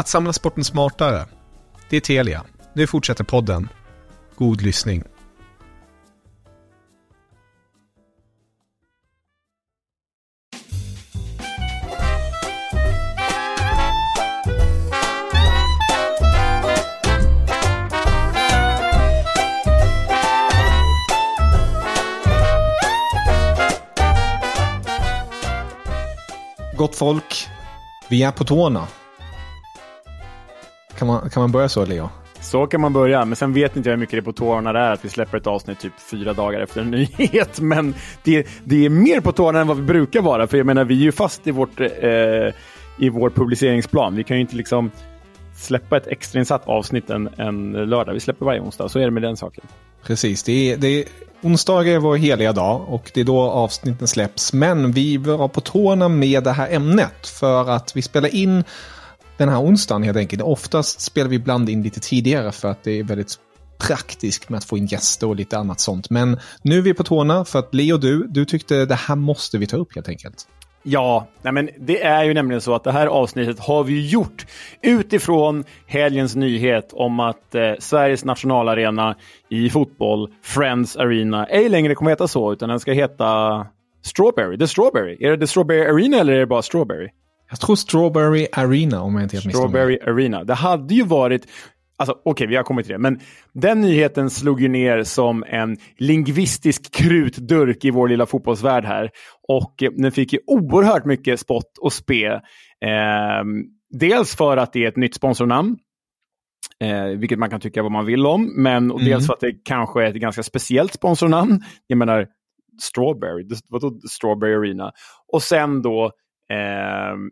Att samla sporten smartare. Det är Telia. Nu fortsätter podden. God lyssning. Gott folk, vi är på tårna. Kan man, kan man börja så, Leo? Så kan man börja, men sen vet inte jag hur mycket det är på tårna det är att vi släpper ett avsnitt typ fyra dagar efter en nyhet. Men det, det är mer på tårna än vad vi brukar vara, för jag menar, vi är ju fast i, vårt, eh, i vår publiceringsplan. Vi kan ju inte liksom släppa ett extrainsatt avsnitt en, en lördag. Vi släpper varje onsdag, så är det med den saken. Precis, det är, det är, onsdagar är vår heliga dag och det är då avsnitten släpps. Men vi var på tårna med det här ämnet för att vi spelar in den här onsdagen helt enkelt. Oftast spelar vi ibland in lite tidigare för att det är väldigt praktiskt med att få in gäster och lite annat sånt. Men nu är vi på tårna för att Leo, du, du tyckte det här måste vi ta upp helt enkelt. Ja, nej men det är ju nämligen så att det här avsnittet har vi gjort utifrån helgens nyhet om att eh, Sveriges nationalarena i fotboll, Friends Arena, ej längre kommer heta så, utan den ska heta Strawberry. The Strawberry. Är det The Strawberry Arena eller är det bara Strawberry? Jag tror Strawberry Arena om jag inte helt Strawberry Arena. Det hade ju varit Alltså, Okej, okay, vi har kommit till det, men den nyheten slog ju ner som en lingvistisk krutdurk i vår lilla fotbollsvärld här. Och eh, den fick ju oerhört mycket spott och spe. Eh, dels för att det är ett nytt sponsornamn, eh, vilket man kan tycka vad man vill om, men mm. dels för att det kanske är ett ganska speciellt sponsornamn. Jag menar, Strawberry, vadå Strawberry Arena? Och sen då Ehm,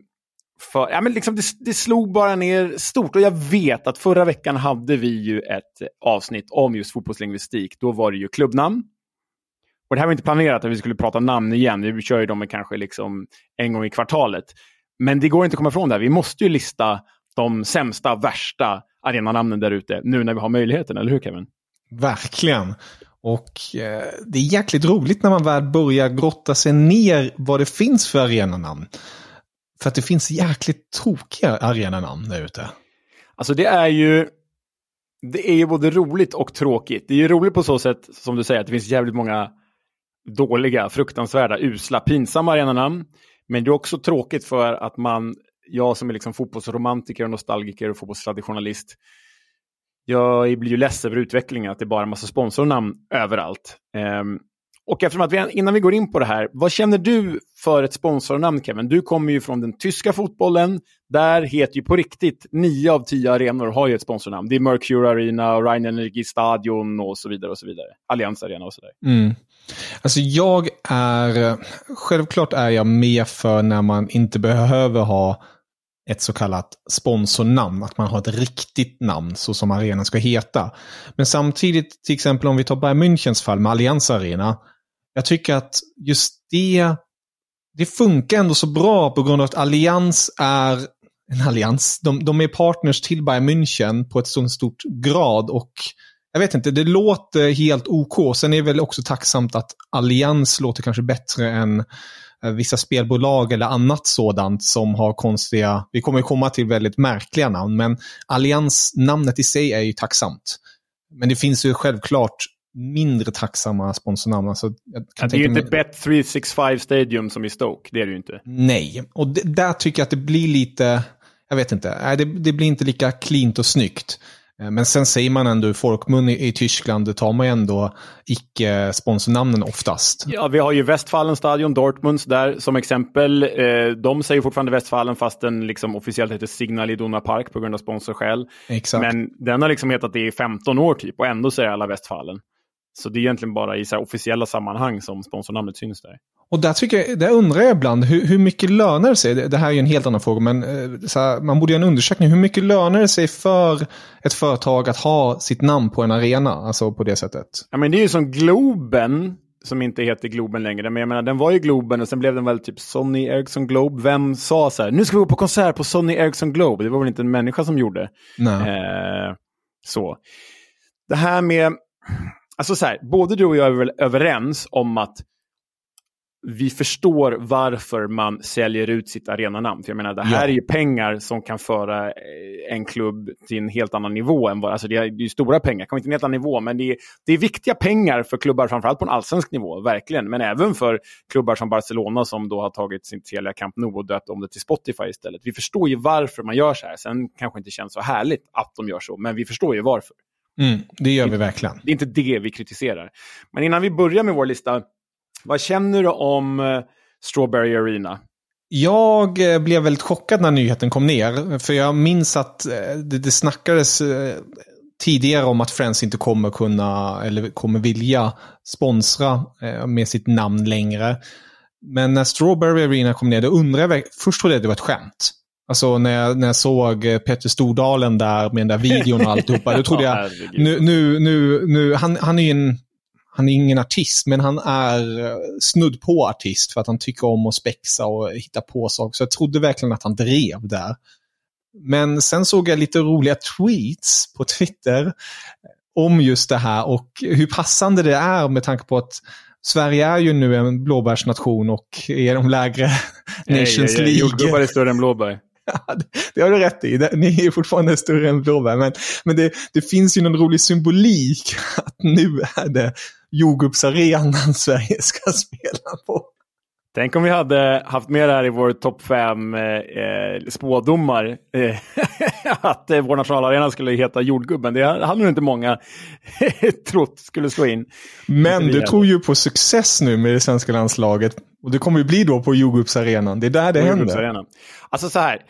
för, ja, men liksom det, det, slog bara ner stort. Och jag vet att förra veckan hade vi ju ett avsnitt om just fotbollslingvistik. Då var det ju klubbnamn. Och det här var inte planerat att vi skulle prata namn igen. Vi kör ju dem kanske liksom en gång i kvartalet. Men det går inte att komma ifrån det här. Vi måste ju lista de sämsta, värsta arenanamnen där ute nu när vi har möjligheten, eller hur Kevin? Verkligen. Och eh, det är jäkligt roligt när man väl börjar grotta sig ner vad det finns för arenanamn. För att det finns jäkligt tråkiga arenanamn där ute. Alltså det är ju det är ju både roligt och tråkigt. Det är ju roligt på så sätt, som du säger, att det finns jävligt många dåliga, fruktansvärda, usla, pinsamma arenanamn. Men det är också tråkigt för att man, jag som är liksom fotbollsromantiker, och nostalgiker och fotbollstraditionalist, jag blir ju less över utvecklingen, att det är bara en massa sponsornamn överallt. Um, och eftersom att vi, innan vi går in på det här, vad känner du för ett sponsornamn Kevin? Du kommer ju från den tyska fotbollen. Där heter ju på riktigt nio av tio arenor har ju ett sponsornamn. Det är Mercure Arena, och Rhein Energy Stadion och så vidare. och så vidare. Allianz Arena och så där. Mm. Alltså jag är, självklart är jag med för när man inte behöver ha ett så kallat sponsornamn, att man har ett riktigt namn så som arenan ska heta. Men samtidigt, till exempel om vi tar Bayern Münchens fall med Allianz Arena, jag tycker att just det, det funkar ändå så bra på grund av att Allians är en allians. De, de är partners till Bayern München på ett så stort grad och jag vet inte, det låter helt OK. Sen är det väl också tacksamt att Allians låter kanske bättre än vissa spelbolag eller annat sådant som har konstiga, vi kommer komma till väldigt märkliga namn, men Allians namnet i sig är ju tacksamt. Men det finns ju självklart mindre tacksamma sponsornamn. Alltså, det är ju inte Bet365 Stadium som i Stoke, det är det ju inte. Nej, och det, där tycker jag att det blir lite, jag vet inte, det, det blir inte lika cleant och snyggt. Eh, men sen säger man ändå i folkmun i, i Tyskland, det tar man ju ändå icke-sponsornamnen oftast. Ja, vi har ju Westfalenstadion, Dortmunds där som exempel. Eh, de säger fortfarande Westfalen fast den liksom officiellt heter Signal Iduna Park på grund av sponsorskäl. Exakt. Men den har liksom hetat det i 15 år typ och ändå säger alla Westfalen. Så det är egentligen bara i så officiella sammanhang som sponsornamnet syns där. Och där, tycker jag, där undrar jag ibland, hur, hur mycket lönar det sig? Det, det här är ju en helt annan fråga, men eh, här, man borde göra en undersökning. Hur mycket lönar det sig för ett företag att ha sitt namn på en arena? Alltså på det sättet. Ja, men det är ju som Globen, som inte heter Globen längre. Men jag menar, den var ju Globen och sen blev den väl typ Sony Ericsson Globe. Vem sa så här, nu ska vi gå på konsert på Sony Ericsson Globe? Det var väl inte en människa som gjorde. Nej. Eh, så. Det här med, alltså så här, både du och jag är väl överens om att vi förstår varför man säljer ut sitt arenanamn. För jag menar, det här ja. är ju pengar som kan föra eh, en klubb till en helt annan nivå. Än vad, alltså det är ju stora pengar, kanske inte en helt annan nivå, men det är, det är viktiga pengar för klubbar, framförallt på en allsvensk nivå, verkligen. Men även för klubbar som Barcelona som då har tagit sin Telia Camp Nou och döpt om det till Spotify istället. Vi förstår ju varför man gör så här. Sen kanske inte känns så härligt att de gör så, men vi förstår ju varför. Mm, det gör vi verkligen. Det är inte det vi kritiserar. Men innan vi börjar med vår lista vad känner du om eh, Strawberry Arena? Jag eh, blev väldigt chockad när nyheten kom ner. För jag minns att eh, det, det snackades tidigare om att Friends inte kommer kunna, eller kommer vilja sponsra med sitt namn längre. Men när Strawberry Arena kom ner, då undrade jag, först trodde jag att det var ett skämt. Alltså när jag, när jag såg Petter Stordalen där med den där videon och alltihopa, då trodde jag, nu, nu, nu, nu han, han är ju en han är ingen artist, men han är eh, snudd på artist för att han tycker om att spexa och hitta på saker. Så jag trodde verkligen att han drev där. Men sen såg jag lite roliga tweets på Twitter om just det här och hur passande det är med tanke på att Sverige är ju nu en blåbärsnation och är de lägre Nations League. Jordgubbar är större än blåbär. Ja, det har du rätt i. Ni är fortfarande större än blåbär. Men, men det, det finns ju någon rolig symbolik att nu är det jordgubbsarenan Sverige ska spela på. Tänk om vi hade haft med det här i vår topp fem eh, eh spådomar. Eh, att eh, vår nationalarena skulle heta Jordgubben. Det hade nog inte många trott skulle slå in. Men du tror ju på success nu med det svenska landslaget. Och det kommer ju bli då på jordgubbsarenan. Det är där det händer. Alltså så här.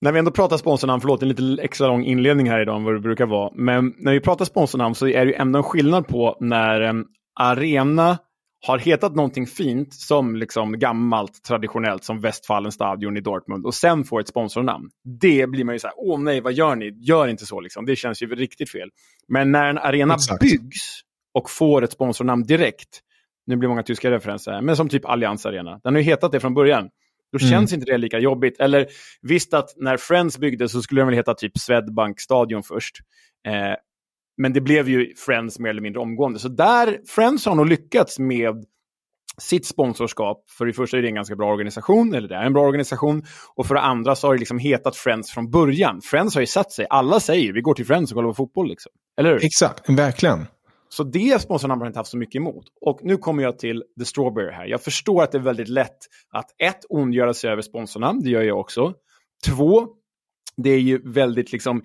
När vi ändå pratar sponsornamn, förlåt en lite extra lång inledning här idag än vad det brukar vara. Men när vi pratar sponsornamn så är det ju ändå en skillnad på när en arena har hetat någonting fint som liksom gammalt traditionellt som Westfalen stadion i Dortmund och sen får ett sponsornamn. Det blir man ju så här, åh nej, vad gör ni? Gör inte så liksom. Det känns ju riktigt fel. Men när en arena Exakt. byggs och får ett sponsornamn direkt, nu blir många tyska referenser här, men som typ Allianz Arena. Den har ju hetat det från början. Då mm. känns inte det lika jobbigt. Eller visst att när Friends byggdes så skulle den väl heta typ Swedbank Stadion först. Eh, men det blev ju Friends mer eller mindre omgående. Så där, Friends har nog lyckats med sitt sponsorskap. För det första är det en ganska bra organisation, eller det är en bra organisation. Och för det andra så har det liksom hetat Friends från början. Friends har ju satt sig. Alla säger vi går till Friends och kollar på fotboll. Liksom. Eller hur? Exakt, verkligen. Så det sponsorn har inte haft så mycket emot. Och nu kommer jag till The Strawberry här. Jag förstår att det är väldigt lätt att ett, ondgöra sig över sponsornamn, det gör jag också. Två, det är ju väldigt liksom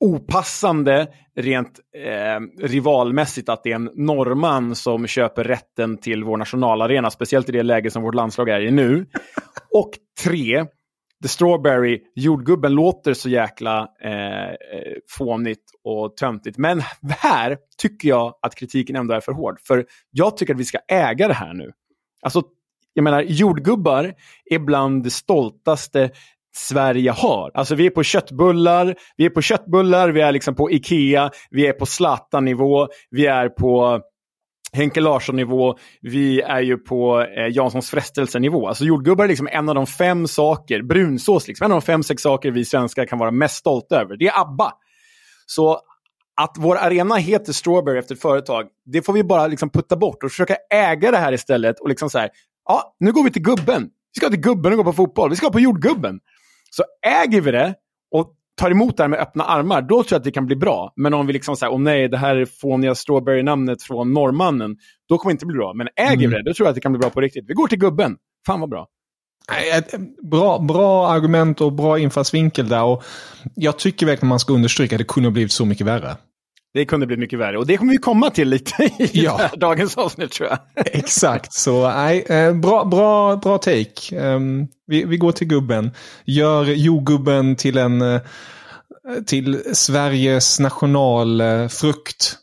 opassande rent eh, rivalmässigt att det är en norrman som köper rätten till vår nationalarena, speciellt i det läge som vårt landslag är i nu. Och tre, The Strawberry, jordgubben, låter så jäkla eh, eh, fånigt och töntigt. Men här tycker jag att kritiken ändå är för hård. För jag tycker att vi ska äga det här nu. Alltså, jag menar, jordgubbar är bland det stoltaste Sverige har. Alltså vi är på köttbullar, vi är på köttbullar, vi är liksom på Ikea, vi är på Zlatan-nivå, vi är på Henke Larsson-nivå, vi är ju på eh, Janssons frestelse-nivå. Alltså jordgubbar är liksom en av de fem saker, brunsås liksom, en av de fem, sex saker vi svenskar kan vara mest stolta över. Det är ABBA. Så att vår arena heter Strawberry efter ett företag, det får vi bara liksom putta bort och försöka äga det här istället. Och liksom så här, ja, nu går vi till gubben. Vi ska till gubben och gå på fotboll. Vi ska på jordgubben. Så äger vi det och tar emot det här med öppna armar, då tror jag att det kan bli bra. Men om vi liksom säger, åh nej, det här är fåniga strawberry-namnet från norrmannen, då kommer det inte bli bra. Men äger vi mm. det, då tror jag att det kan bli bra på riktigt. Vi går till gubben. Fan vad bra. Bra, bra argument och bra infallsvinkel där. Och jag tycker verkligen man ska understryka att det kunde ha blivit så mycket värre. Det kunde bli mycket värre och det kommer vi komma till lite i ja. dagens avsnitt tror jag. Exakt, så nej, eh, bra, bra, bra take. Um, vi, vi går till gubben. Gör jordgubben till en uh, till Sveriges nationalfrukt.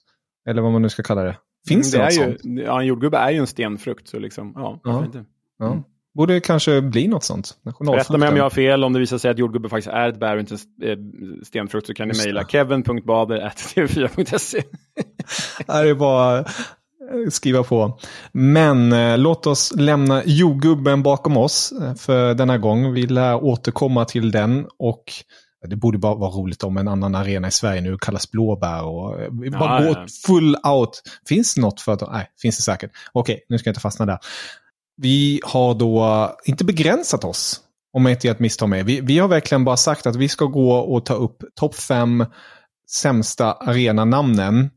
Eller vad man nu ska kalla det. Finns det, det något är sånt? Ju, ja, en jordgubbe är ju en stenfrukt. Så liksom, ja, ja. Inte. Ja. Borde kanske bli något sånt. Rätta mig om jag har fel. Om det visar sig att jordgubbe faktiskt är ett bär och inte eh, stenfrukt så kan ni mejla kevin.bader.tv4.se. det är bara eh, skriva på. Men eh, låt oss lämna jordgubben bakom oss för denna gång. Vi lär återkomma till den och det borde bara vara roligt om en annan arena i Sverige nu kallas Blåbär och vi bara ja, gå ja. full out. Finns något för att... Nej, finns det säkert. Okej, nu ska jag inte fastna där. Vi har då inte begränsat oss, om jag inte gör ett misstag med. Vi, vi har verkligen bara sagt att vi ska gå och ta upp topp fem sämsta arenanamnen.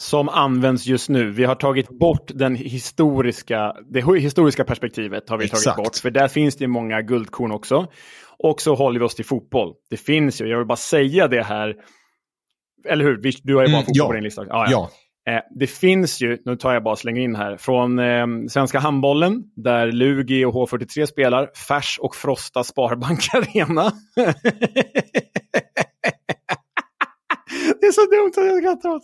Som används just nu. Vi har tagit bort den historiska, det historiska perspektivet. har vi Exakt. tagit bort. För där finns det många guldkorn också. Och så håller vi oss till fotboll. Det finns ju, jag vill bara säga det här. Eller hur? Du har ju bara mm, fotboll ja. på din lista. Ah, ja. ja. Eh, det finns ju, nu tar jag bara slänger in här, från eh, Svenska handbollen där Lugi och H43 spelar, Färs och Frosta Sparbank Arena. det är så dumt att jag skrattar åt.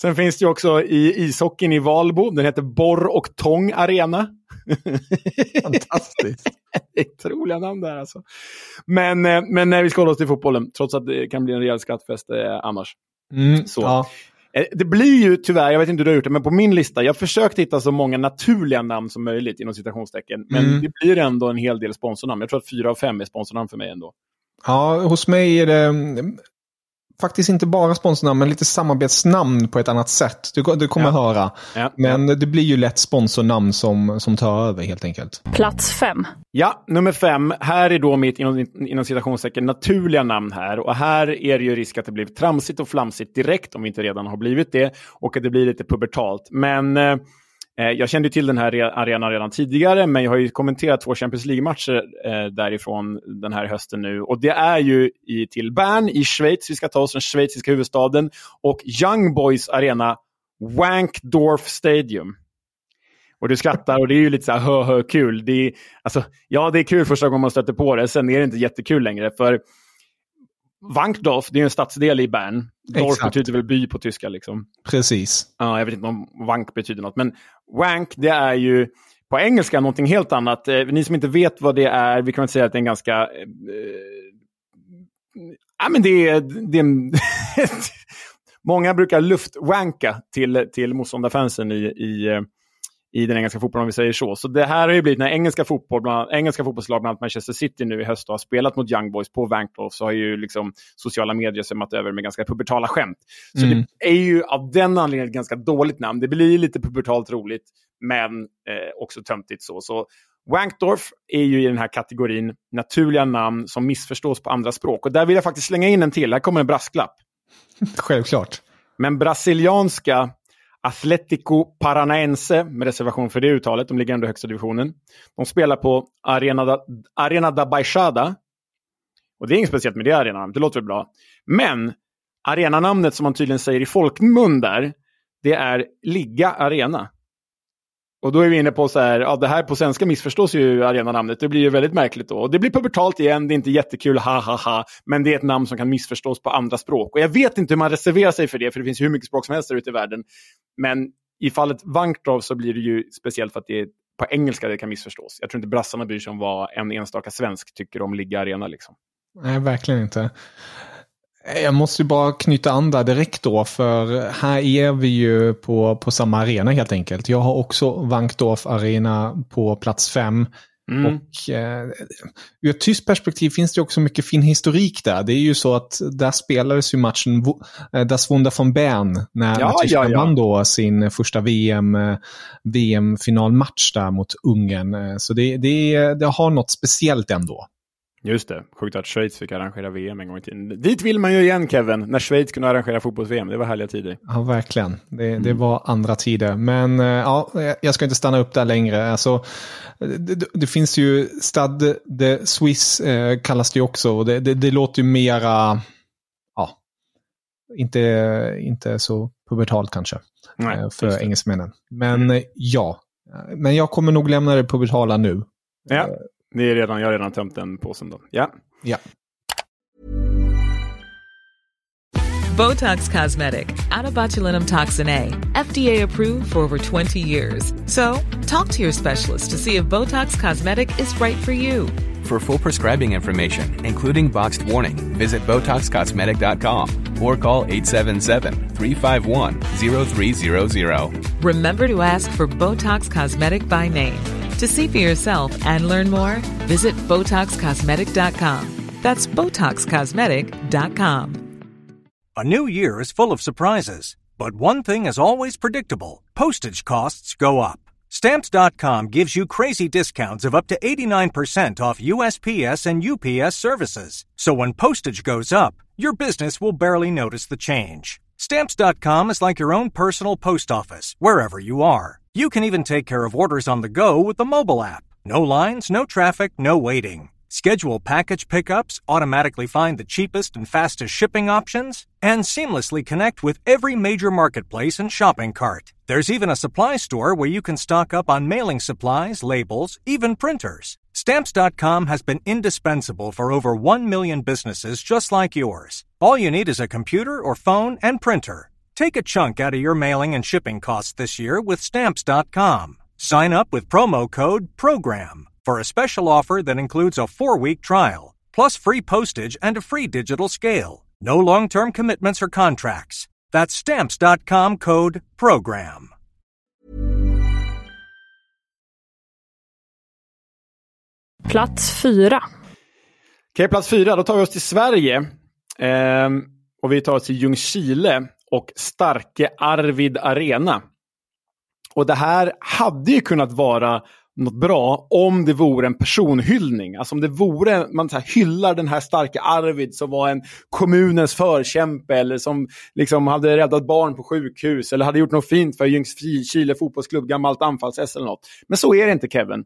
Sen finns det ju också i ishockeyn i Valbo, den heter Borr och Tång Arena. Fantastiskt. det är otroliga namn där alltså. Men, eh, men vi ska hålla oss till fotbollen, trots att det kan bli en rejäl skrattfest eh, annars. Mm, så. Ja. Eh, det blir ju tyvärr, jag vet inte hur du har gjort det, men på min lista, jag försökt hitta så många naturliga namn som möjligt inom citationstecken. Men mm. det blir ändå en hel del sponsornamn. Jag tror att fyra av fem är sponsornamn för mig ändå. Ja, hos mig är det faktiskt inte bara sponsornamn, men lite samarbetsnamn på ett annat sätt. Du, du kommer ja. höra. Ja. Men det blir ju lätt sponsornamn som, som tar över helt enkelt. Plats fem. Ja, nummer fem. Här är då mitt inom, inom citationstecken naturliga namn här. Och här är det ju risk att det blir tramsigt och flamsigt direkt, om vi inte redan har blivit det. Och att det blir lite pubertalt. Men eh, Eh, jag kände till den här arenan redan tidigare, men jag har ju kommenterat två Champions League-matcher eh, därifrån den här hösten nu. Och det är ju i, till Bern i Schweiz, vi ska ta oss den schweiziska huvudstaden, och Young Boys arena, Wankdorf Stadium. Och du skrattar och det är ju lite så här hö, hö kul. Det är, alltså, ja, det är kul första gången man stöter på det, sen är det inte jättekul längre. För Wankdorf, det är en stadsdel i Bern. Dorf Exakt. betyder väl by på tyska. Liksom. Precis. Ja, jag vet inte om wank betyder något. Men wank, det är ju på engelska någonting helt annat. Eh, ni som inte vet vad det är, vi kan väl säga att det är en ganska... Eh, eh ja, men det är... Det är många brukar luftwanka till, till motståndarfansen i, i eh, i den engelska fotbollen om vi säger så. Så det här har ju blivit när engelska, fotboll, bland, engelska fotbollslag, bland annat Manchester City nu i höst, har spelat mot Young Boys på Vankdorf så har ju liksom sociala medier sömmat över med ganska pubertala skämt. Så mm. det är ju av den anledningen ett ganska dåligt namn. Det blir lite pubertalt roligt, men eh, också töntigt så. så Wankdorf är ju i den här kategorin naturliga namn som missförstås på andra språk. Och där vill jag faktiskt slänga in en till. Här kommer en brasklapp. Självklart. Men brasilianska Atletico Paranaense, med reservation för det uttalet, de ligger ändå i högsta divisionen. De spelar på Arena da, Arena da Baixada. Och det är inget speciellt med det arenanamnet, det låter väl bra. Men arenanamnet som man tydligen säger i folkmun där, det är Ligga Arena. Och då är vi inne på så här, ja det här på svenska missförstås ju arenanamnet. Det blir ju väldigt märkligt då. Och det blir pubertalt igen, det är inte jättekul, ha ha ha. Men det är ett namn som kan missförstås på andra språk. Och jag vet inte hur man reserverar sig för det, för det finns hur mycket språk som helst där ute i världen. Men i fallet Vankdorf så blir det ju speciellt för att det är på engelska det kan missförstås. Jag tror inte brassarna bryr sig om vad en enstaka svensk tycker om Ligga Arena. Liksom. Nej, verkligen inte. Jag måste ju bara knyta an där direkt då, för här är vi ju på, på samma arena helt enkelt. Jag har också Wankdorf Arena på plats fem. Mm. Och eh, ur ett tyst perspektiv finns det också mycket fin historik där. Det är ju så att där spelades ju matchen eh, Das Wunder von Bern när ja, Tyskland ja, ja. vann då sin första VM, eh, VM-finalmatch där mot Ungern. Eh, så det, det, det har något speciellt ändå. Just det, sjukt att Schweiz fick arrangera VM en gång i tiden. Dit vill man ju igen Kevin, när Schweiz kunde arrangera fotbolls-VM. Det var härliga tider. Ja, verkligen. Det, mm. det var andra tider. Men eh, ja, jag ska inte stanna upp där längre. Alltså, det, det finns ju Stade de Suisse eh, kallas det också. Och det, det, det låter ju mera, ja, inte, inte så pubertalt kanske. Nej, eh, för engelsmännen. Men mm. ja, men jag kommer nog lämna det pubertala nu. Ja. Det är redan, jag har redan tömt den påsen då. Ja. Ja. Botox Cosmetic, out toxin A, FDA approved for over 20 years. So, talk to your specialist to see if Botox Cosmetic is right for you. For full prescribing information, including boxed warning, visit BotoxCosmetic.com or call 877-351-0300. Remember to ask for Botox Cosmetic by name. To see for yourself and learn more, visit BotoxCosmetic.com. That's BotoxCosmetic.com. A new year is full of surprises, but one thing is always predictable postage costs go up. Stamps.com gives you crazy discounts of up to 89% off USPS and UPS services. So when postage goes up, your business will barely notice the change. Stamps.com is like your own personal post office, wherever you are. You can even take care of orders on the go with the mobile app. No lines, no traffic, no waiting. Schedule package pickups, automatically find the cheapest and fastest shipping options, and seamlessly connect with every major marketplace and shopping cart. There's even a supply store where you can stock up on mailing supplies, labels, even printers. Stamps.com has been indispensable for over 1 million businesses just like yours. All you need is a computer or phone and printer. Take a chunk out of your mailing and shipping costs this year with Stamps.com. Sign up with promo code PROGRAM for a special offer that includes a four week trial, plus free postage and a free digital scale. No long term commitments or contracts. That's Stamps.com code PROGRAM. Plats fyra. Okej, plats fyra. Då tar vi oss till Sverige. Ehm, och vi tar oss till Ljungskile och Starke Arvid Arena. Och det här hade ju kunnat vara något bra om det vore en personhyllning. Alltså om det vore, man så här, hyllar den här starka Arvid som var en kommunens förkämpe eller som liksom hade räddat barn på sjukhus eller hade gjort något fint för Ljungskile fotbollsklubb, gammalt anfalls eller något. Men så är det inte Kevin.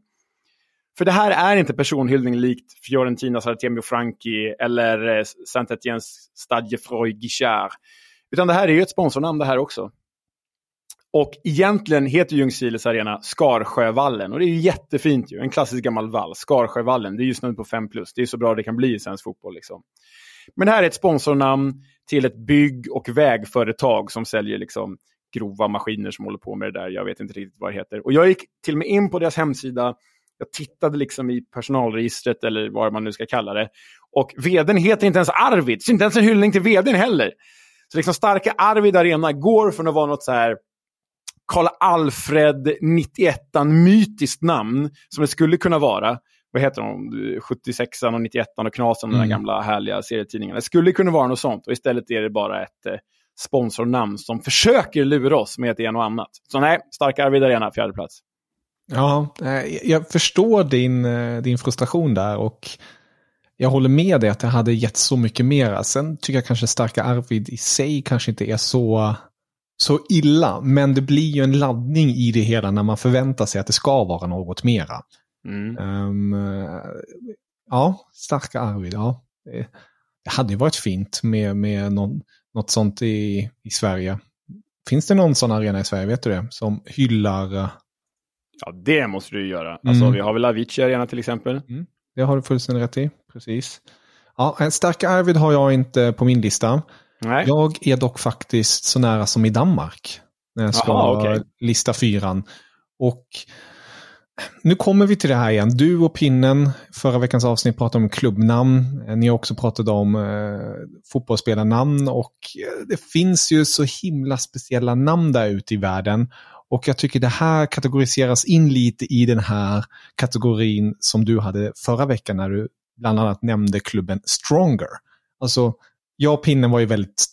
För det här är inte personhyllning likt Fiorentinas Artemio Franchi eller eh, Saint-Étiennes Stade Freud Guichard. Utan det här är ju ett sponsornamn det här också. Och egentligen heter Ljungskiles arena Skarsjövallen. Och det är ju jättefint ju. En klassisk gammal vall. Skarsjövallen. Det är just nu på 5 plus. Det är så bra det kan bli i svensk fotboll. Liksom. Men det här är ett sponsornamn till ett bygg och vägföretag som säljer liksom grova maskiner som håller på med det där. Jag vet inte riktigt vad det heter. Och jag gick till och med in på deras hemsida. Jag tittade liksom i personalregistret eller vad man nu ska kalla det. Och vdn heter inte ens Arvid. Så inte ens en hyllning till vdn heller. Så liksom starka Arvid Arena går från att vara något så här Karl Alfred 91 mytiskt namn som det skulle kunna vara. Vad heter de? 76 och 91 och Knasen, mm. den gamla härliga serietidningen. Det skulle kunna vara något sånt och istället är det bara ett eh, sponsornamn som försöker lura oss med ett en och annat. Så nej, starka Arvid Arena, fjärde plats. Ja, eh, jag förstår din, eh, din frustration där och jag håller med dig att det hade gett så mycket mer. Sen tycker jag kanske starka Arvid i sig kanske inte är så så illa, men det blir ju en laddning i det hela när man förväntar sig att det ska vara något mera. Mm. Um, ja, starka Arvid, ja. Det hade ju varit fint med, med någon, något sånt i, i Sverige. Finns det någon sån arena i Sverige, vet du det, som hyllar... Eh, ja, det måste du göra. Alltså, mm. Vi har väl Avicii Arena till exempel. Mm. Det har du fullständigt rätt i, precis. Ja, starka Arvid har jag inte på min lista. Nej. Jag är dock faktiskt så nära som i Danmark. När jag ska Aha, okay. lista fyran. Och nu kommer vi till det här igen. Du och Pinnen, förra veckans avsnitt pratade om klubbnamn. Ni har också pratat om eh, fotbollsspelarnamn och eh, det finns ju så himla speciella namn där ute i världen. Och jag tycker det här kategoriseras in lite i den här kategorin som du hade förra veckan när du bland annat nämnde klubben Stronger. Alltså jag och Pinnen var ju väldigt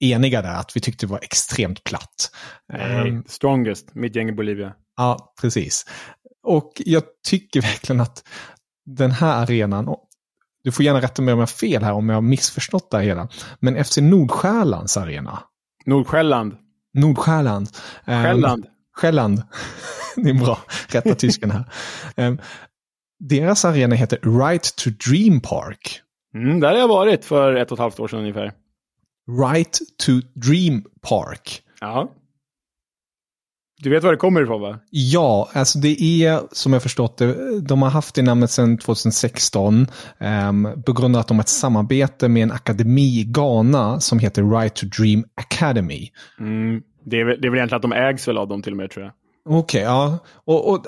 eniga där, att vi tyckte det var extremt platt. Nej, um, strongest, mitt gäng i Bolivia. Ja, precis. Och jag tycker verkligen att den här arenan, du får gärna rätta mig om jag har fel här, om jag har missförstått det hela. Men FC Nordsjällands arena. Nordsjälland. Nordsjälland. ehm, Själland. Själland. det är bra. Rätta tysken här. Ehm, deras arena heter Right to Dream Park. Mm, där har jag varit för ett och ett halvt år sedan ungefär. Right to Dream Park. Ja. Du vet var det kommer ifrån va? Ja, alltså det är som jag förstått det, de har haft det namnet sedan 2016 ehm, på grund av att de har ett samarbete med en akademi i Ghana som heter Right to Dream Academy. Mm. Det, är, väl- det är väl egentligen att de ägs väl av dem till och med tror jag. Okej, ja. Och, och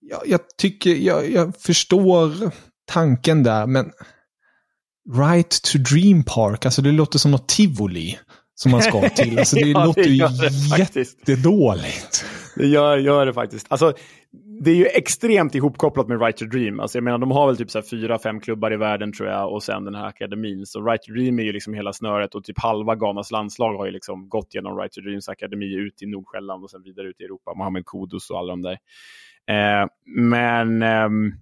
jag, jag tycker, jag, jag förstår tanken där, men Right to Dream Park, alltså det låter som något tivoli som man ska till. Alltså det Ja, låter ju det jättedåligt. Det gör, gör det faktiskt. Alltså, det är ju extremt ihopkopplat med Right to Dream. Alltså, jag menar, de har väl typ så här fyra, fem klubbar i världen tror jag och sen den här akademin. Så Right to Dream är ju liksom hela snöret och typ halva Ghanas landslag har ju liksom gått genom Right to Dreams akademi ut i Nordsjälland och sen vidare ut i Europa. Mohamed Kudus och alla de där. Eh, men ehm,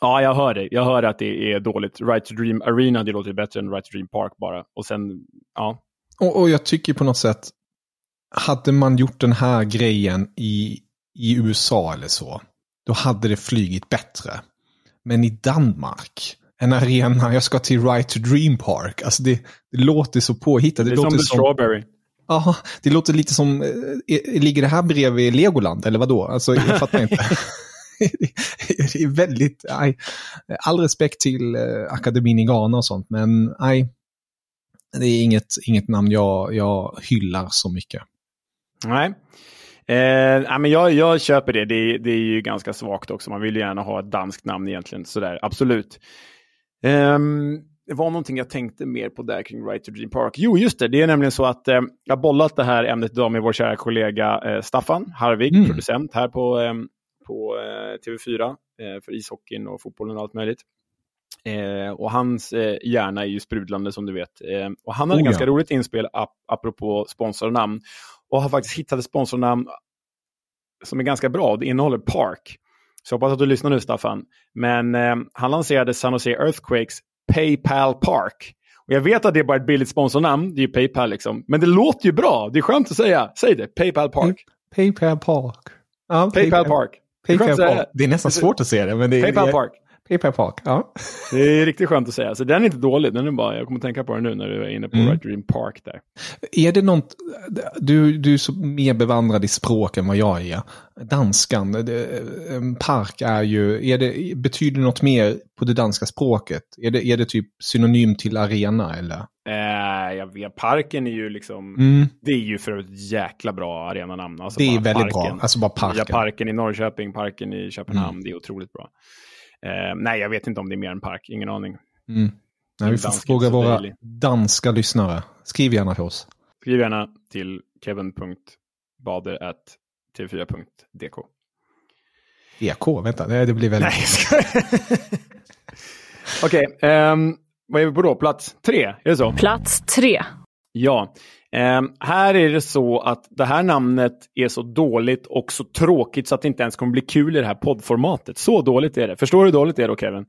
ja, jag hör det. Jag hör att det är dåligt. Right to Dream Arena, det låter bättre än Right to Dream Park bara. Och sen, ja, Och, och jag tycker på något sätt, hade man gjort den här grejen i, i USA eller så, då hade det flygit bättre. Men i Danmark, en arena, jag ska till Right to Dream Park, alltså det, det låter så påhittat. det Det, som låter The som, Strawberry. ja, det låter lite som, eh, eh, ligger det här bredvid Legoland eller vad då? Alltså jag fattar inte. det är väldigt, nej, all respekt till eh, akademin i Ghana och sånt, men nej, det är inget, inget namn jag, jag hyllar så mycket. Nej. Eh, men jag, jag köper det. det. är- Det är ju ganska svagt också. Man vill ju gärna ha ett danskt namn egentligen. Sådär, absolut. Ehm, det var någonting jag tänkte mer på där kring Right to Dream Park. Jo, just det. Det är nämligen så att eh, jag har bollat det här ämnet idag med vår kära kollega eh, Staffan Harvig, Mm. producent här på, eh, på eh, TV4 eh, för ishockeyn och fotbollen och allt möjligt. Eh, och hans eh, hjärna är ju sprudlande som du vet. Eh, och han hade Oh, ett ganska ja. roligt inspel ap apropå sponsornamn. Och har faktiskt hittat ett sponsornamn som är ganska bra. Det innehåller Park. Så jag hoppas att du lyssnar nu Staffan. Men eh, han lanserade San Jose Earthquakes Paypal Park. Och jag vet att det är bara ett billigt sponsornamn. Det är ju Paypal liksom. Men det låter ju bra. Det är skönt att säga. Säg det. Paypal Park. Paypal Park. Ja, Paypal Park. Det är skönt Paypal. Park. Det är nästan svårt att säga det. Men det är, Paypal Park. Paypal Park, ja. Det är riktigt skönt att säga. Så den är inte dålig. Den är bara, jag kommer att tänka på den nu när du är inne på Mm. Right Dream Park där. Är det något, du, du är så mer bevandrad i språk än vad jag är. Danskan, det, park är ju, är det, betyder det något mer på det danska språket? Är det, är det typ synonym till arena eller? Eh, jag vet, parken är ju liksom, Mm, det är ju för ett jäkla bra arenanamn. Alltså det är väldigt parken. bra, alltså bara parken. parken i Norrköping, parken i Köpenhamn, Mm. det är otroligt bra. Eh, nej, jag vet inte om det är mer än park, ingen aning. Mm. Nej, vi får Dansk fråga våra dejlig. danska lyssnare. Skriv gärna för oss. Skriv gärna till kevin.bader.tv4.dk. EK, vänta, det, det blir väldigt... Nej, jag skojar. Okej, ehm, vad är vi på då? Plats tre, är det så? Plats tre. Ja. Ehm, här är det så att det här namnet är så dåligt och så tråkigt så att det inte ens kommer bli kul i det här poddformatet. Så dåligt är det. Förstår du hur dåligt det är då, Kevin?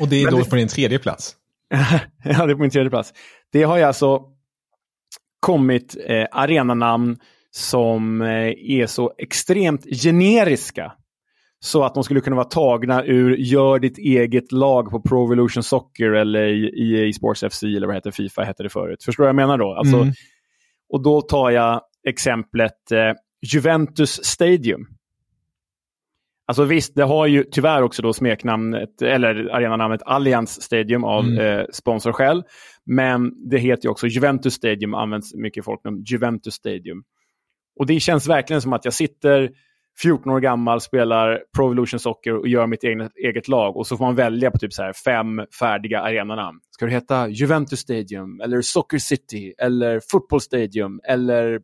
Och det är Men då det- på din tredje plats. ja, det är på min tredje plats. Det har ju alltså kommit eh, arenanamn som eh, är så extremt generiska. Så att de skulle kunna vara tagna ur Gör ditt eget lag på Pro Evolution Soccer eller i EA Sports FC eller vad heter Fifa hette det förut. Förstår du vad jag menar då? Alltså, Mm. Och då tar jag exemplet eh, Juventus Stadium. Alltså visst, det har ju tyvärr också då smeknamnet, eller arenanamnet Allianz Stadium av Mm. eh, sponsorskäl. Men det heter ju också Juventus Stadium, används mycket i folknamn, Juventus Stadium. Och det känns verkligen som att jag sitter 14 år gammal, spelar Pro Evolution Soccer och gör mitt eget, eget lag. Och så får man välja på typ så här fem färdiga arenanamn. Ska det heta Juventus Stadium, eller Soccer City, eller Football Stadium, eller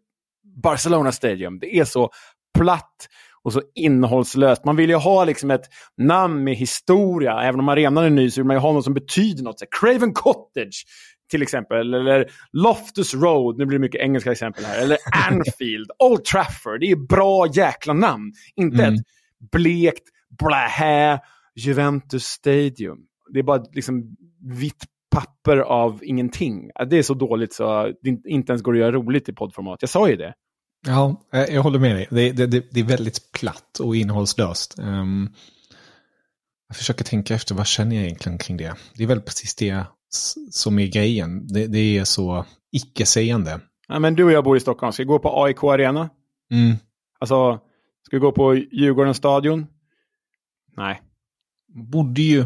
Barcelona Stadium? Det är så platt och så innehållslöst. Man vill ju ha liksom ett namn med historia. Även om arenan är ny så vill man ju ha något som betyder något. Så här, Craven Cottage till exempel. Eller Loftus Road. Nu blir det mycket engelska exempel här. Eller Anfield. Old Trafford. Det är bra jäkla namn. Inte Mm. ett blekt, blähä, Juventus Stadium. det är bara liksom vitt papper av ingenting. Det är så dåligt så det inte ens går att göra roligt i poddformat. Jag sa ju det. Ja, eh, jag håller med dig. Det, det, det, det är väldigt platt och innehållslöst. Um, jag försöker tänka efter, vad känner jag egentligen kring det? Det är väl precis det som är grejen. Det, det är så icke-sägande. Ja, men du och jag bor i Stockholm. Ska vi gå på AIK Arena? Mm. Alltså, ska vi gå på Djurgårdens stadion? Nej. Borde ju,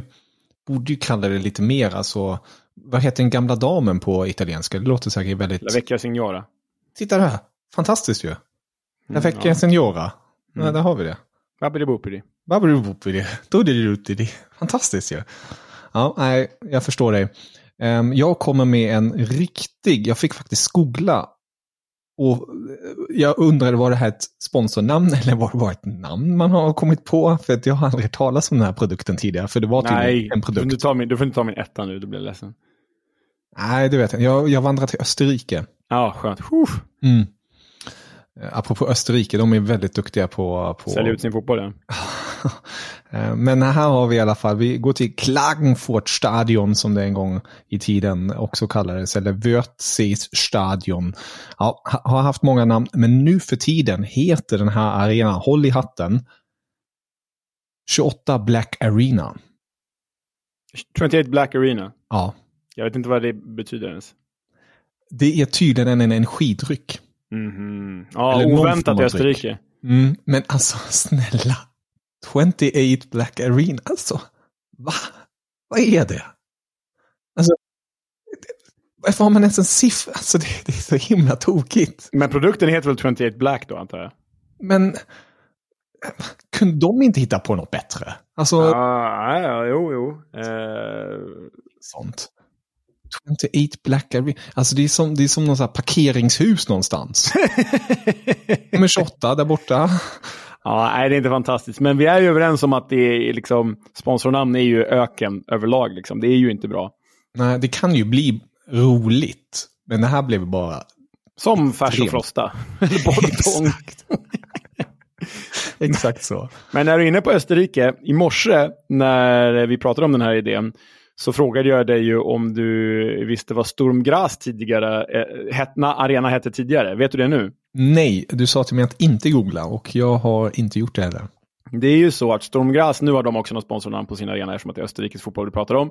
borde ju kalla det lite mer, alltså, vad heter den gamla damen på italienska? Det låter säkert väldigt... La Vecchia Signora. Titta där, fantastiskt ju. La Vecchia mm, ja. Signora. Mm. Ja, där har vi det. Babbidi boppidi. Babbidi boppidi. Dodidi Fantastiskt ju. Ja, nej, jag förstår dig. Um, jag kommer med en riktig, jag fick faktiskt googla och jag undrade, var det här ett sponsornamn eller var det bara ett namn man har kommit på? För att jag har aldrig talat om den här produkten tidigare. För det var Nej, en produkt. Du, tar min, du får inte ta min etta nu, då blir ledsen. Nej, det vet jag. Jag, jag vandrar till Österrike. Ja, skönt. Mm. Apropå Österrike, de är väldigt duktiga på... på... Sälja ut sin fotboll, ja. Eh, men här har vi i alla fall, vi går till Klagenfurt stadion som det en gång i tiden också kallades, eller Wörthsees stadion. Ja, har haft många namn, men nu för tiden heter den här arenan, håll i hatten, 28 Black Arena. 28 Black Arena? Ja. Jag vet inte vad det betyder ens. Det är tydligen en energidryck. Mm -hmm. Ja, oväntat i Österrike. Mm, men alltså, snälla. 28 Black Arena, alltså. Va? Vad är det? Alltså, varför har man ens en siffra? Alltså det, det, är så himla tokigt. Men produkten heter väl 28 Black då antar jag? Men kunde de inte hitta på något bättre? Alltså... Ah, ja, jo, jo. Uh... Sånt. 28 Black Arena. Alltså det är som, det är som någon sån parkeringshus någonstans. Nummer 28 där borta. Ja, nej, det är inte fantastiskt. Men vi är ju överens om att det är liksom, sponsornamn är ju öken överlag. Liksom. Det är ju inte bra. Nej, det kan ju bli roligt. Men det här blev bara... Som färs och frosta. Eller bolltång. Exakt så. Men när du är inne på Österrike, i morse när vi pratade om den här idén, så frågade jag dig ju om du visste vad Sturm Graz tidigare, eh, Hetna Arena hette tidigare. Vet du det nu? Nej, du sa till mig att inte googla och jag har inte gjort det heller. Det är ju så att Sturm Graz, nu har de också något sponsornamn på sin arena eftersom att det är Österrikes fotboll vi pratar om.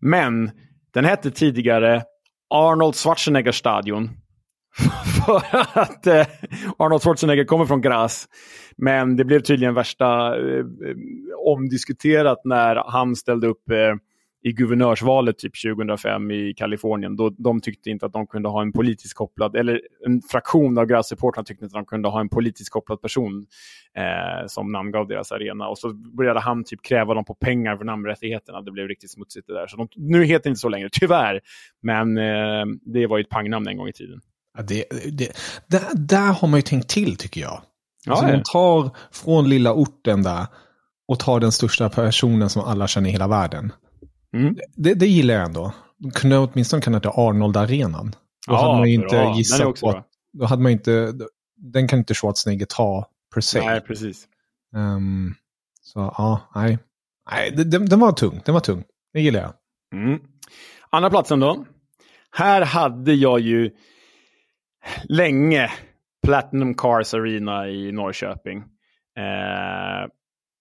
Men den hette tidigare Arnold Schwarzenegger Stadion. För att eh, Arnold Schwarzenegger kommer från Graz. Men det blev tydligen värsta eh, omdiskuterat när han ställde upp eh, i guvernörsvalet typ 2005 i Kalifornien. Då, de tyckte inte att de kunde ha en politiskt kopplad, eller en fraktion av grässupportrarna tyckte inte att de kunde ha en politiskt kopplad person eh, som namngav deras arena. Och så började han typ kräva dem på pengar för namnrättigheterna. Det blev riktigt smutsigt det där. Så de, nu heter det inte så längre, tyvärr. Men eh, det var ju ett pangnamn en gång i tiden. Ja, det, det, där, där har man ju tänkt till tycker jag. Alltså, ja, de tar från lilla orten där och tar den största personen som alla känner i hela världen. Mm. Det, det gillar jag ändå. De kunde åtminstone kan heta Arnold-arenan. Då ja, hade man ju inte bra. gissat på att, Då hade man inte... Den kan inte Schwarzenegger ta per se. Nej, precis. Um, så ja, nej. Nej, den, den, var tung. Den var tung. Det gillar jag. Mm. Andra platsen då. Här hade jag ju länge Platinum Cars Arena i Norrköping. Eh,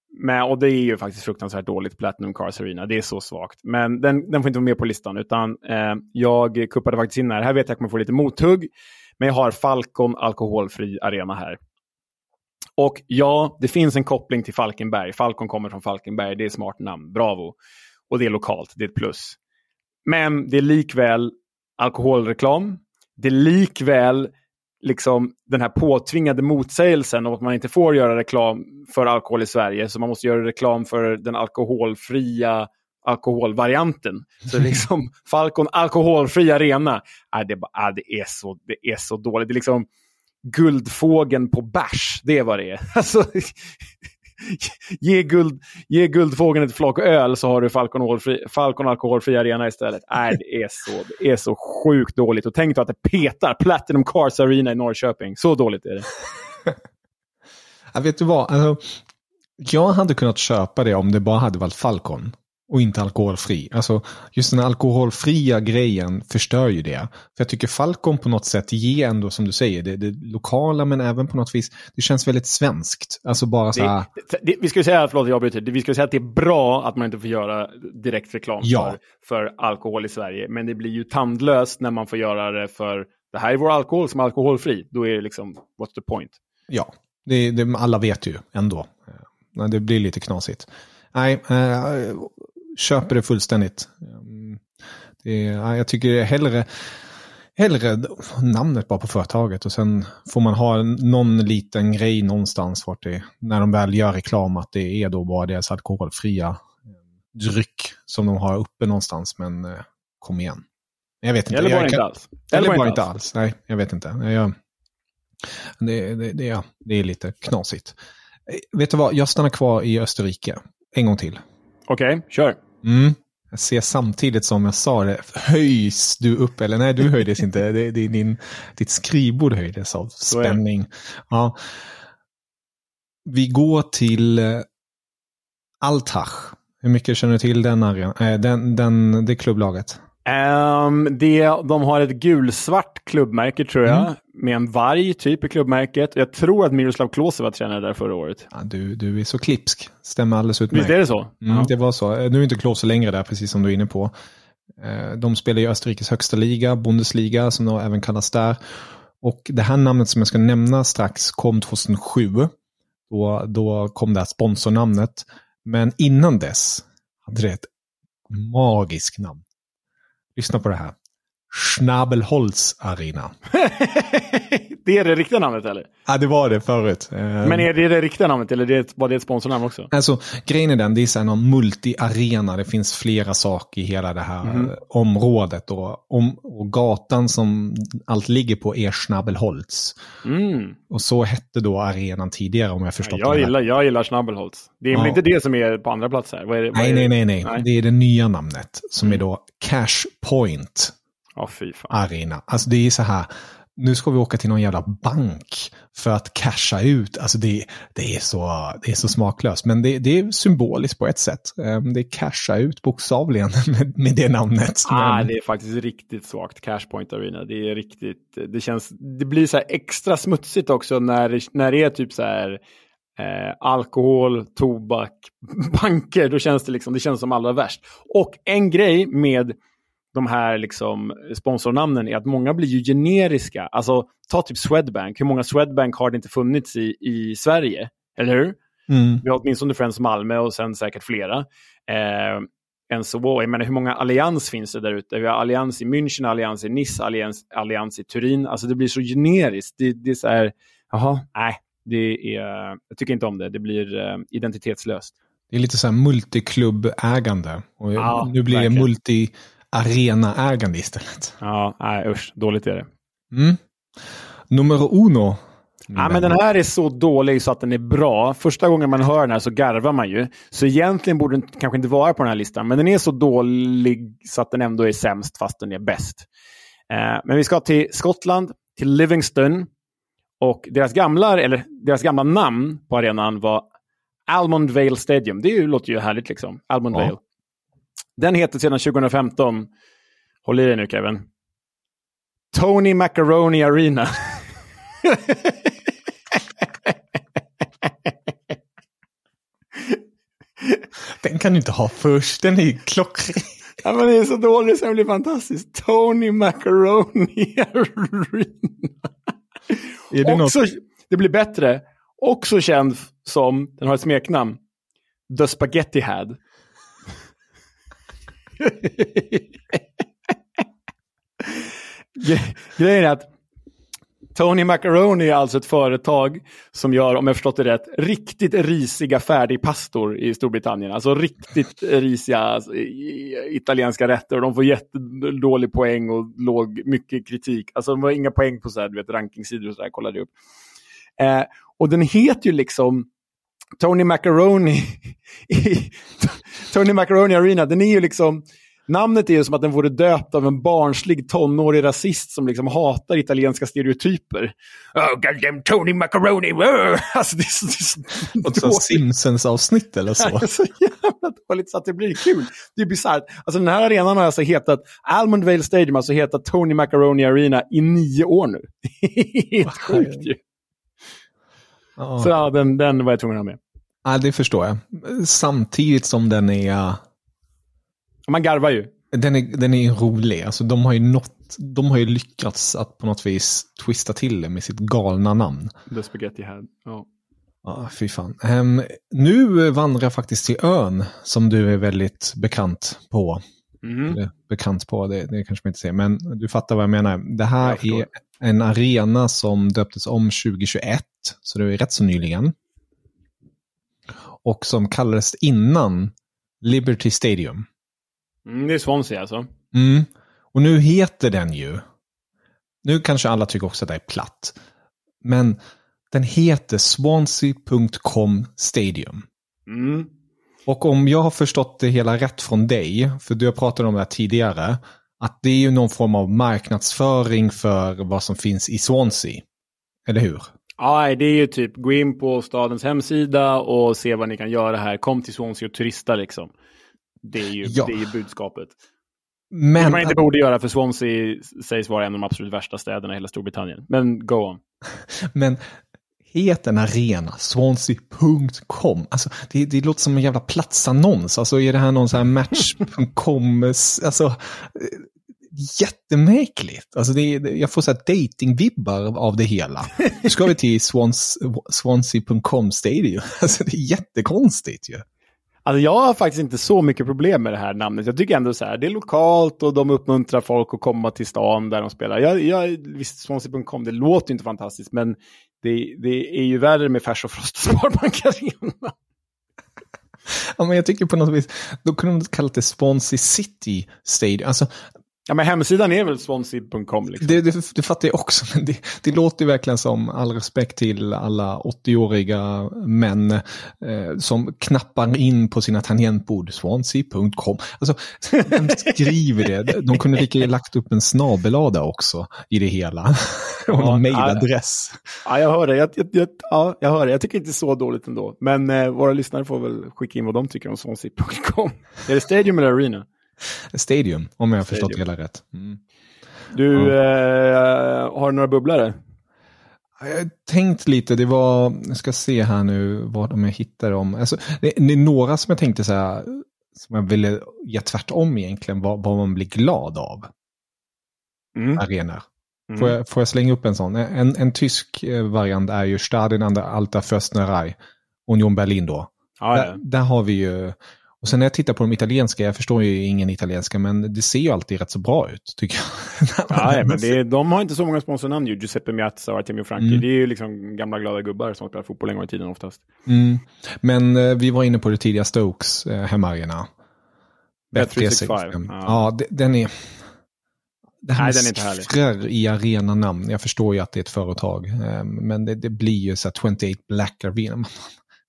men, och det är ju faktiskt fruktansvärt dåligt, Platinum Cars Arena. Det är så svagt. Men den, den får inte vara med på listan, utan eh, jag kuppade faktiskt in här. Här vet jag att jag kommer få lite mothugg. Men jag har Falcon alkoholfri arena här. Och ja, det finns en koppling till Falkenberg. Falcon kommer från Falkenberg, det är ett smart namn, bravo. Och det är lokalt, det är ett plus. Men det är likväl alkoholreklam. Det är likväl liksom den här påtvingade motsägelsen om att man inte får göra reklam för alkohol i Sverige, så man måste göra reklam för den alkoholfria alkoholvarianten. Så liksom Falcon alkoholfri arena, äh, det, äh, det, är så, det är så dåligt. Det är liksom guldfågeln på bärs, det är vad det är. Alltså, ge, guld, ge guldfågeln ett flak öl så har du Falcon, alkoholfri, Falcon alkoholfri arena istället. Nej, det är, så, det är så sjukt dåligt. Och tänk då att det petar Platinum Cars Arena i Norrköping. Så dåligt är det. jag vet du vad? Alltså, jag hade kunnat köpa det om det bara hade varit Falcon och inte alkoholfri. Alltså just den alkoholfria grejen förstör ju det. För jag tycker Falcon på något sätt ger ändå, som du säger, det, det lokala men även på något vis, det känns väldigt svenskt. Alltså bara så här... Det, det, vi ska säga, förlåt jag bryter, vi ska säga att det är bra att man inte får göra direkt reklam Ja. för, för alkohol i Sverige. Men det blir ju tandlöst när man får göra det för det här är vår alkohol som är alkoholfri. Då är det liksom, what's the point? Ja, det, alla vet ju ändå. Det blir lite knasigt. Nej, eh, köper det fullständigt. Mm, Det, ja, jag tycker hellre, hellre namnet bara på företaget och sen får man ha någon liten grej någonstans vart det, när de väl gör reklam, att det är då bara deras alkoholfria eh, dryck som de har uppe någonstans. Men eh, kom igen. Jag vet inte. Eller jag bara inte kan- alls. Eller bara inte alls. Nej, jag vet inte. Jag, det, det, det, ja, det är lite knasigt. Eh, Vet du vad, jag stannar kvar i Österrike. En gång till. Okej, kör. Mm. Jag ser samtidigt som jag sa det, höjs du upp, eller nej du höjdes inte, det, det din, ditt skrivbord höjdes av spänning. Ja. Vi går till eh, Altach. Hur mycket känner du till den, arenan- eh, den, den, det klubblaget? Ehm, det, de har ett gulsvart klubbmärke tror jag, Mm. med en varg typ i klubbmärket. Jag tror att Miroslav Klose var tränare där förra året. Ja, du, du är så klipsk. Stämmer alldeles Visst utmärkt. är det så? Mm, Ja. Det var så. Eh, Nu är inte Klose längre där, precis som du är inne på. Eh, De spelar i Österrikes högsta liga, Bundesliga, som de även kallas där. Och det här namnet som jag ska nämna strax kom 2007. Då, då kom det här sponsornamnet. Men innan dess hade det ett magiskt namn. Lyssna på det här. Schnabelholz Arena. det är det riktiga namnet eller? Ja, det var det förut. Eh, Men är det det riktiga namnet eller var det ett sponsornamn också? Alltså, grejen är den, det är någon multi-arena. Det finns flera saker i hela det här eh, området. Och, om, och gatan som allt ligger på är Schnabelholz. Mm. Och så hette då arenan tidigare om jag förstått Jag det gillar, jag gillar Schnabelholz. Det är väl Ja. inte det som är på andra plats här? Vad är det, vad Nej, nej, nej, nej. Det är det nya namnet som är då Cash Point Ja, fy fan. Arena. Alltså det är så här, nu ska vi åka till någon jävla bank för att casha ut. Alltså det, det, är, så, det är så smaklöst. Men det, det är symboliskt på ett sätt. Ehm, Det är casha ut bokstavligen med, med det namnet. Ah, Men- det är faktiskt riktigt svagt. Cashpoint Arena. Det är riktigt, det känns, det blir så här extra smutsigt också när, när det är typ så här eh, alkohol, tobak, banker. Då känns det liksom, det känns som allra värst. Och en grej med de här liksom sponsornamnen är att många blir ju generiska. Alltså, ta typ Swedbank. Hur många Swedbank har det inte funnits i, i Sverige? Eller hur? Mm. Vi har åtminstone Friends Malmö och sen säkert flera. Eh, än så, jag menar, hur många allians finns det där ute? Vi har allians i München, allians i Nice, allians, allians i Turin. Alltså det blir så generiskt. Det, det är så här, jaha, nej, det är, jag tycker inte om det. Det blir eh, identitetslöst. Det är lite så här multiklubbägande. Och Ja, nu blir det verkligen. Multi-arena-ägande istället. Ja, nej usch, dåligt är det. Mm. Nummer uno. Ja, men den här är så dålig så att den är bra. Första gången man hör den här så garvar man ju. Så egentligen borde den kanske inte vara på den här listan. Men den är så dålig så att den ändå är sämst fast den är bäst. Eh, men vi ska till Skottland, till Livingston. Och deras gamla, eller deras gamla namn på arenan var Almond Vale Stadium. Det är ju, låter ju härligt liksom. Almond Ja. Vale. Den heter sedan 2015, håll i dig nu Kevin, Tony Macaroni Arena. Den kan du inte ha först. Den är ju klockren. Ja, men det är så dåligt så det blir fantastiskt. Tony Macaroni Arena. Är det något? Också, det blir bättre. Också känd som, den har ett smeknamn, The Spaghetti Had. Grejen är att Tony Macaroni är alltså ett företag som gör, om jag förstått det rätt, riktigt risiga färdigpastor i Storbritannien. Alltså riktigt risiga alltså, italienska rätter. Och de får jättedålig poäng och låg mycket kritik. Alltså de har inga poäng på så här, du vet, rankingsidor och så där, kollade jag upp. Eh, och den heter ju liksom Tony Macaroni, i- Tony Macaroni Arena, den är ju liksom Namnet är ju som att den vore döpt av en barnslig tonårig rasist som liksom hatar italienska stereotyper. Oh, goddamn Tony Macaroni! Oh! Alltså, det är så, det är så Något Simpsons-avsnitt eller så. Det är så jävla dåligt så att det blir kul. Det är bisarrt. Alltså den här arenan har alltså hetat Almond Vale Stadium, alltså hetat Tony Macaroni Arena i nio år nu. Helt sjukt ju. Ja. Så ja, den, den var jag tvungen att ha med. Ja, det förstår jag. Samtidigt som den är, Man garvar ju. den är, den är rolig. Alltså, de, har ju nått, de har ju lyckats att på något vis twista till det med sitt galna namn. The Spaghetti Head. Ja. Ja, fy fan. Ehm, nu vandrar jag faktiskt till ön som du är väldigt bekant på. Eller bekant på, det, det kanske man inte säger, men du fattar vad jag menar. Det här Jag är en arena som döptes om 2021, så det är rätt så nyligen. Och som kallades innan Liberty Stadium. Mm, det är Swansea alltså. Mm. Och nu heter den ju, nu kanske alla tycker också att det är platt, men den heter Swansea.com Stadium. Mm. Och om jag har förstått det hela rätt från dig, för du har pratat om det här tidigare, att det är ju någon form av marknadsföring för vad som finns i Swansea. Eller hur? Ja, det är ju typ gå in på stadens hemsida och se vad ni kan göra här. Kom till Swansea och turista liksom. Det är ju, Ja. det är ju budskapet. Men, Det man inte borde göra för Swansea sägs vara en av de absolut värsta städerna i hela Storbritannien. Men go on. men het en arena, Swansea.com. Alltså, det, det låter som en jävla platsannons. Alltså är det här någon sån här match.com, alltså eh, jättemärkligt. Alltså det, jag får så här dating-vibbar av det hela. Nu ska vi till Swans, Swansea.com Stadium. Alltså det är jättekonstigt ju. Alltså jag har faktiskt inte så mycket problem med det här namnet. Jag tycker ändå så här, det är lokalt och de uppmuntrar folk att komma till stan där de spelar. Jag, jag, visst, Swansea.com, det låter ju inte fantastiskt, men det, det är ju värre med Färs och Frost och Sparbank Arena. Ja, men jag tycker på något vis, då kunde de kallat det Swansea City Stadium. Alltså, Ja, men hemsidan är väl Swansea.com liksom. Det, det, det fattar jag också, men det, det låter ju verkligen som all respekt till alla 80-åriga män eh, som knappar in på sina tangentbord, swansea.com. Alltså, vem skriver det? De kunde lika lagt upp en snabellada också i det hela. Och Ja, en mejladress. Ja, jag hör det. Jag, jag, jag, ja, jag hör det. Jag tycker inte så dåligt ändå. Men eh, våra lyssnare får väl skicka in vad de tycker om Swansea.com. Är det Stadium eller Arena? Stadium, om jag har förstått det hela rätt. Mm. Du, eh, har du några bubblare? Jag har tänkt lite, det var, jag ska se här nu vad de jag hittar dem. Alltså, det, det är några som jag tänkte så här, som jag ville ge tvärtom egentligen, vad, vad man blir glad av. Mm. Arenor. Mm. Får, jag, får jag slänga upp en sån? En, en tysk eh, variant är ju Stadien an der Alta Förstnerei, Union Berlin då. Ja, Där, ja. där har vi ju, och sen när jag tittar på de italienska, jag förstår ju ingen italienska, men det ser ju alltid rätt så bra ut, tycker jag. Ja, ja, men det är, de har inte så många sponsornamn ju. Giuseppe Miazza och Artemio Franchi. Mm. Det är ju liksom gamla glada gubbar som spelar fotboll en gång i tiden oftast. Mm. Men eh, vi var inne på det tidiga Stokes eh, hemmaarena. Bet365, Ja, ja. det, den är... Det här Nej, med den är siffror i arenanamn, jag förstår ju att det är ett företag, eh, men det, det blir ju så här 28 Black Arena.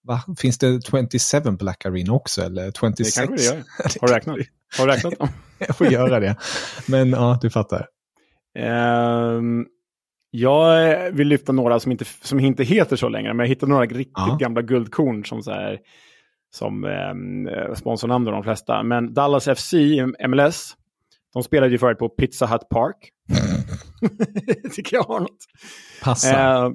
Va? Finns det 27 Black Arena också eller Det 26? kanske det gör. Har räknat? Har räknat? Jag får göra det. Men ja, du fattar. Ehm, jag vill lyfta några som inte, som inte heter så längre, men jag hittade några riktigt Ja. gamla guldkorn som, så här, som eh, sponsornamn då, de flesta. Men Dallas FC, MLS, de spelade ju förut på Pizza Hut Park. tycker jag har något. Passa. Eh,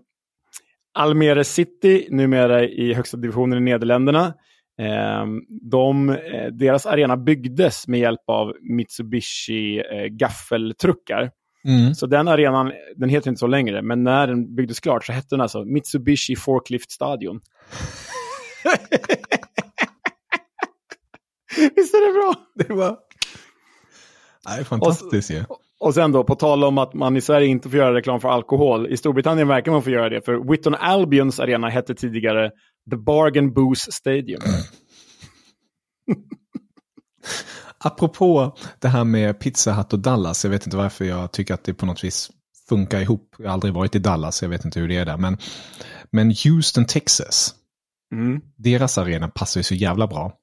Almere City, numera i högsta divisionen i Nederländerna. Eh, de, eh, deras arena byggdes med hjälp av Mitsubishi eh, gaffeltruckar. Mm. Så den arenan, den heter inte så längre, men när den byggdes klart så hette den alltså Mitsubishi Forklift Stadion. Visst är det bra? Det var... Nej, fantastiskt ju. Och sen då, på tal om att man i Sverige inte får göra reklam för alkohol. I Storbritannien verkar man få göra det, för Whitton Albions arena hette tidigare The Bargain Booze Stadium. Apropå det här med Pizza Hut och Dallas, jag vet inte varför jag tycker att det på något vis funkar ihop. Jag har aldrig varit i Dallas, jag vet inte hur det är där. Men, men Houston, Texas, Mm. deras arena passar ju så jävla bra.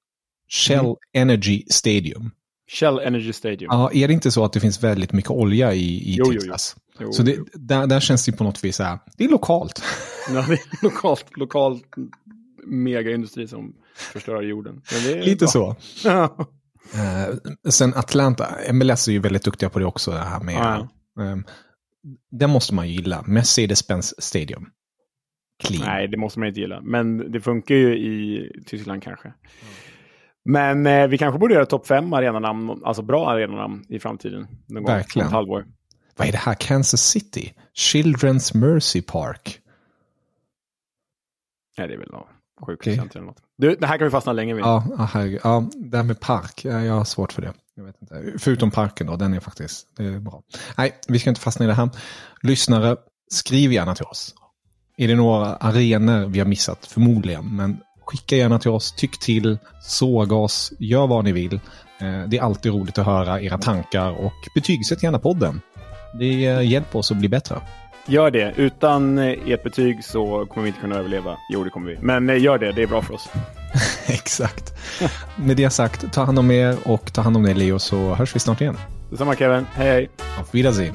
Shell Energy Stadium. Shell Energy Stadium. Ja, är det inte så att det finns väldigt mycket olja i, i Jo, jo, jo. Texas? Jo, så det, där, där känns det på något vis så här, det är lokalt. Ja, det är lokalt, lokalt megaindustri som förstör jorden. Är Lite bra. så. Ja. Eh, sen Atlanta, MLS är ju väldigt duktiga på det också, det här med... Ja. Um, den måste man ju gilla, Mercedes-Benz Stadium. Clean. Nej, det måste man inte gilla. Men det funkar ju i Tyskland kanske. Men eh, vi kanske borde göra topp fem arenanamn, alltså bra arenanamn i framtiden. Någon gång, Verkligen. ett halvår. Vad är det här? Kansas City? Children's Mercy Park? Nej, det är väl något Okej. sjukhuscenter eller något. Du, det här kan vi fastna länge vid. Ja, ja, herregud. ja, det här med park, ja, jag har svårt för det. Jag vet inte. Förutom parken då, den är faktiskt det är bra. Nej, vi ska inte fastna i det här. Lyssnare, skriv gärna till oss. Är det några arenor vi har missat? Förmodligen, men skicka gärna till oss, tyck till, såga oss, gör vad ni vill. Eh, Det är alltid roligt att höra era tankar och betygsätt gärna podden. Det hjälper oss att bli bättre. Gör det. Utan eh, ert betyg så kommer vi inte kunna överleva. Jo, det kommer vi. Men eh, gör det. Det är bra för oss. Exakt. Med det sagt, ta hand om er och ta hand om dig Leo så hörs vi snart igen. Detsamma Kevin. Hej hej. Auf Wiedersehen.